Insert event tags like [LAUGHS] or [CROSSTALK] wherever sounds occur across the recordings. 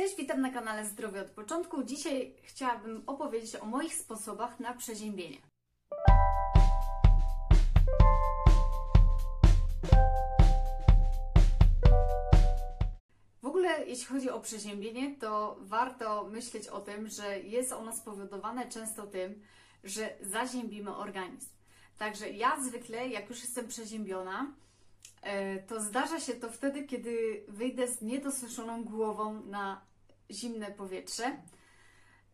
Cześć, witam na kanale Zdrowie od Początku. Dzisiaj chciałabym opowiedzieć o moich sposobach na przeziębienie. W ogóle, jeśli chodzi o przeziębienie, to warto myśleć o tym, że jest ono spowodowane często tym, że zaziębimy organizm. Także ja zwykle, jak już jestem przeziębiona, e, to zdarza się to wtedy, kiedy wyjdę z niedosuszoną głową na zimne powietrze.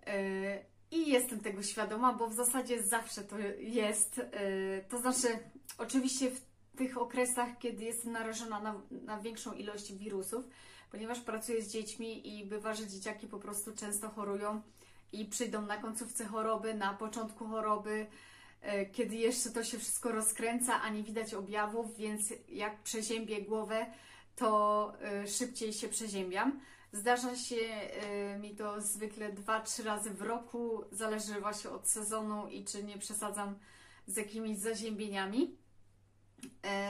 E, I jestem tego świadoma, bo w zasadzie zawsze to jest. E, to znaczy, oczywiście w tych okresach, kiedy jestem narażona na, na większą ilość wirusów, ponieważ pracuję z dziećmi i bywa, że dzieciaki po prostu często chorują i przyjdą na końcówce choroby, na początku choroby, e, kiedy jeszcze to się wszystko rozkręca, a nie widać objawów, więc jak przeziębię głowę, to e, szybciej się przeziębiam. Zdarza się e, mi to zwykle 2-3 razy w roku, zależy właśnie od sezonu i czy nie przesadzam z jakimiś zaziębieniami.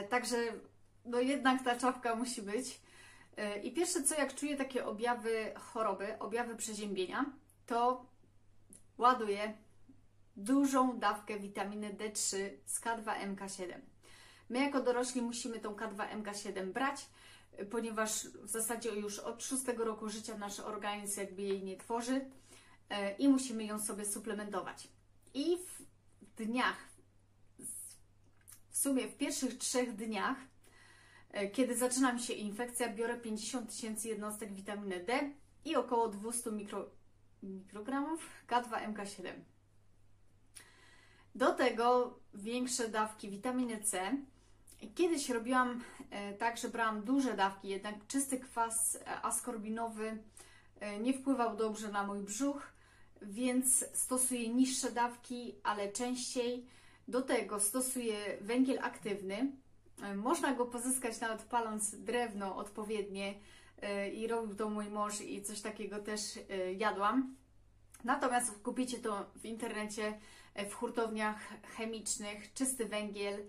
Także no jednak ta czapka musi być. I pierwsze co, jak czuję takie objawy choroby, objawy przeziębienia, to ładuję dużą dawkę witaminy D3 z K2MK7. My jako dorośli musimy tą K2MK7 brać, ponieważ w zasadzie już od 6 roku życia nasz organizm jakby jej nie tworzy e, i musimy ją sobie suplementować. I w dniach, w sumie w pierwszych trzech dniach, e, kiedy zaczyna mi się infekcja, biorę 50 tysięcy jednostek witaminy D i około 200 mikro, mikrogramów K2MK7. Do tego większe dawki witaminy C. Kiedyś robiłam e, tak, że brałam duże dawki, jednak czysty kwas askorbinowy e, nie wpływał dobrze na mój brzuch, więc stosuję niższe dawki, ale częściej. Do tego stosuję węgiel aktywny. E, można go pozyskać nawet paląc drewno odpowiednie i robił to mój mąż i coś takiego też jadłam. Natomiast kupicie to w internecie, w hurtowniach chemicznych, czysty węgiel.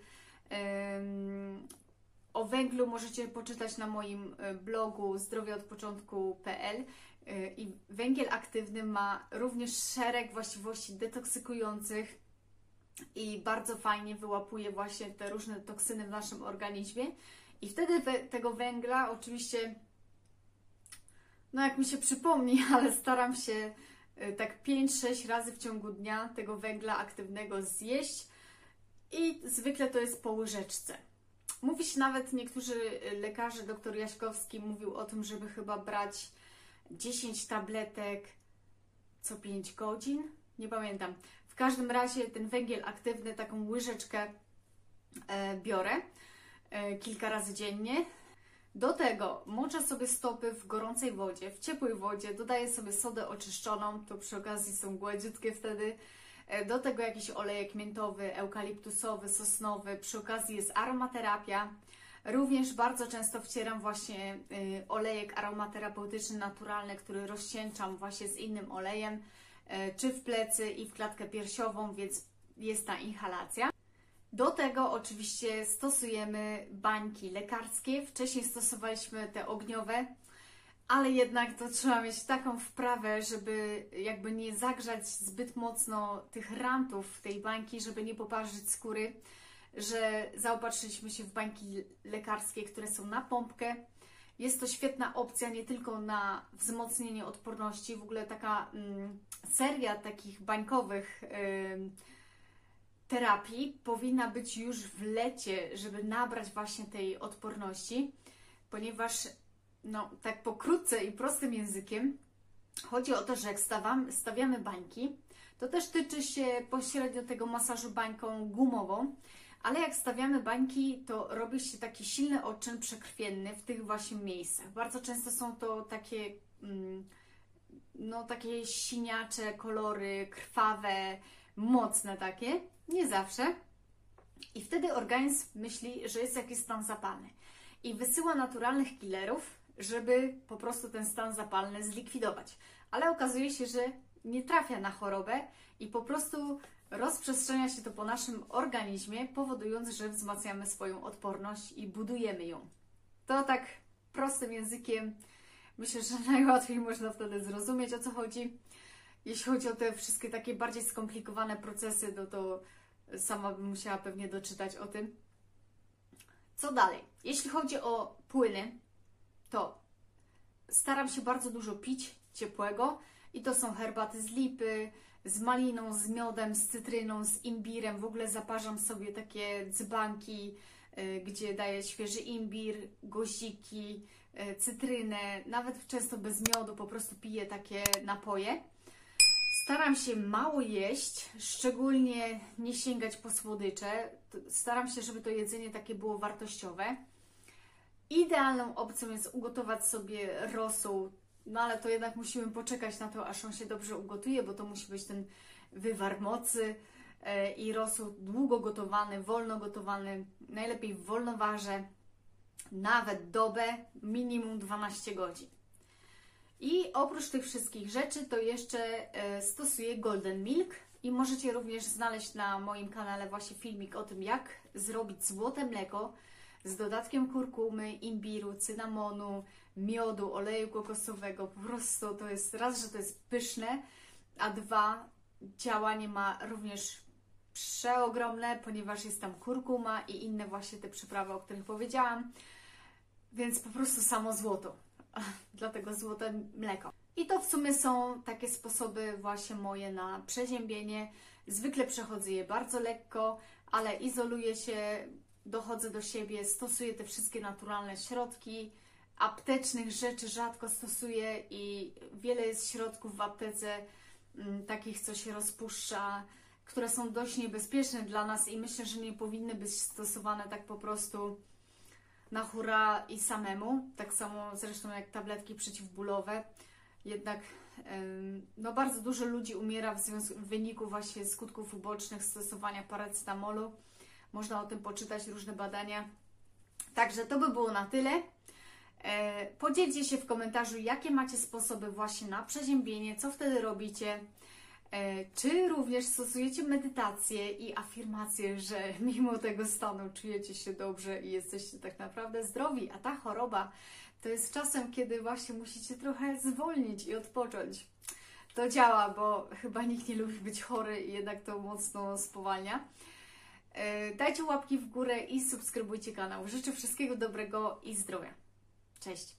O węglu możecie poczytać na moim blogu zdrowieodpoczątku.pl i węgiel aktywny ma również szereg właściwości detoksykujących i bardzo fajnie wyłapuje właśnie te różne toksyny w naszym organizmie. I wtedy tego węgla oczywiście, no jak mi się przypomni, [LAUGHS] ale staram się Y, tak 5-6 razy w ciągu dnia tego węgla aktywnego zjeść i zwykle to jest po łyżeczce. Mówi się nawet, niektórzy lekarze, doktor Jaśkowski mówił o tym, żeby chyba brać 10 tabletek co 5 godzin. Nie pamiętam. W każdym razie ten węgiel aktywny, taką łyżeczkę e, biorę e, kilka razy dziennie. Do tego moczę sobie stopy w gorącej wodzie, w ciepłej wodzie, dodaję sobie sodę oczyszczoną, to przy okazji są gładziutkie wtedy. E, do tego jakiś olejek miętowy, eukaliptusowy, sosnowy, przy okazji jest aromaterapia. Również bardzo często wcieram właśnie y, olejek aromaterapeutyczny, naturalny, który rozcieńczam właśnie z innym olejem, e, czy w plecy i w klatkę piersiową, więc jest ta inhalacja. Do tego oczywiście stosujemy bańki lekarskie. Wcześniej stosowaliśmy te ogniowe, ale jednak to trzeba mieć taką wprawę, żeby jakby nie zagrzać zbyt mocno tych rantów tej bańki, żeby nie poparzyć skóry, że zaopatrzyliśmy się w bańki lekarskie, które są na pompkę. Jest to świetna opcja nie tylko na wzmocnienie odporności, w ogóle taka mm, seria takich bańkowych. Terapii powinna być już w lecie, żeby nabrać właśnie tej odporności, ponieważ no, tak pokrótce i prostym językiem chodzi o to, że jak stawamy, stawiamy bańki, to też tyczy się pośrednio tego masażu bańką gumową, ale jak stawiamy bańki, to robi się taki silny odczyn przekrwienny w tych właśnie miejscach. Bardzo często są to takie, mm, no, takie siniacze, kolory, krwawe, mocne takie. Nie zawsze. I wtedy organizm myśli, że jest jakiś stan zapalny i wysyła naturalnych killerów, żeby po prostu ten stan zapalny zlikwidować. Ale okazuje się, że nie trafia na chorobę i po prostu rozprzestrzenia się to po naszym organizmie, powodując, że wzmacniamy swoją odporność i budujemy ją. To tak prostym językiem Myślę, że [LAUGHS] najłatwiej można wtedy zrozumieć o co chodzi. Jeśli chodzi o te wszystkie takie bardziej skomplikowane procesy, no to sama bym musiała pewnie doczytać o tym. Co dalej? Jeśli chodzi o płyny, to staram się bardzo dużo pić ciepłego i to są herbaty z lipy, z maliną, z miodem, z cytryną, z imbirem. W ogóle zaparzam sobie takie dzbanki, y, gdzie daję świeży imbir, goziki, y, cytrynę, nawet często bez miodu, po prostu piję takie napoje. Staram się mało jeść, szczególnie nie sięgać po słodycze. Staram się, żeby to jedzenie takie było wartościowe. Idealną opcją jest ugotować sobie rosół, no ale to jednak musimy poczekać na to, aż on się dobrze ugotuje, bo to musi być ten wywar mocy e, i rosół długo gotowany, wolno gotowany, najlepiej w wolnowarze, nawet dobę, minimum 12 godzin. I oprócz tych wszystkich rzeczy, to jeszcze e, stosuję Golden Milk i możecie również znaleźć na moim kanale właśnie filmik o tym, jak zrobić złote mleko z dodatkiem kurkumy, imbiru, cynamonu, miodu, oleju kokosowego. Po prostu to jest raz, że to jest pyszne, a dwa, działanie ma również przeogromne, ponieważ jest tam kurkuma i inne właśnie te przyprawy, o których powiedziałam. Więc po prostu samo złoto. [LAUGHS] Dlatego złote mleko. I to w sumie są takie sposoby właśnie moje na przeziębienie. Zwykle przechodzę je bardzo lekko, ale izoluję się, dochodzę do siebie, stosuję te wszystkie naturalne środki. Aptecznych rzeczy rzadko stosuję i wiele jest środków w aptece, m, takich, co się rozpuszcza, które są dość niebezpieczne dla nas i myślę, że nie powinny być stosowane tak po prostu na hura i samemu. Tak samo zresztą jak tabletki przeciwbólowe. Jednak no, bardzo dużo ludzi umiera w, związku, w wyniku właśnie skutków ubocznych stosowania paracetamolu. Można o tym poczytać różne badania. Także to by było na tyle. E, Podzielcie się w komentarzu, jakie macie sposoby właśnie na przeziębienie, co wtedy robicie. E, Czy również stosujecie medytację i afirmację, że [LAUGHS] mimo tego stanu czujecie się dobrze i jesteście tak naprawdę zdrowi, a ta choroba to jest czasem, kiedy właśnie musicie trochę zwolnić i odpocząć. To działa, bo chyba nikt nie lubi być chory i jednak to mocno spowalnia. E, Dajcie łapki w górę i subskrybujcie kanał. Życzę wszystkiego dobrego i zdrowia. Cześć!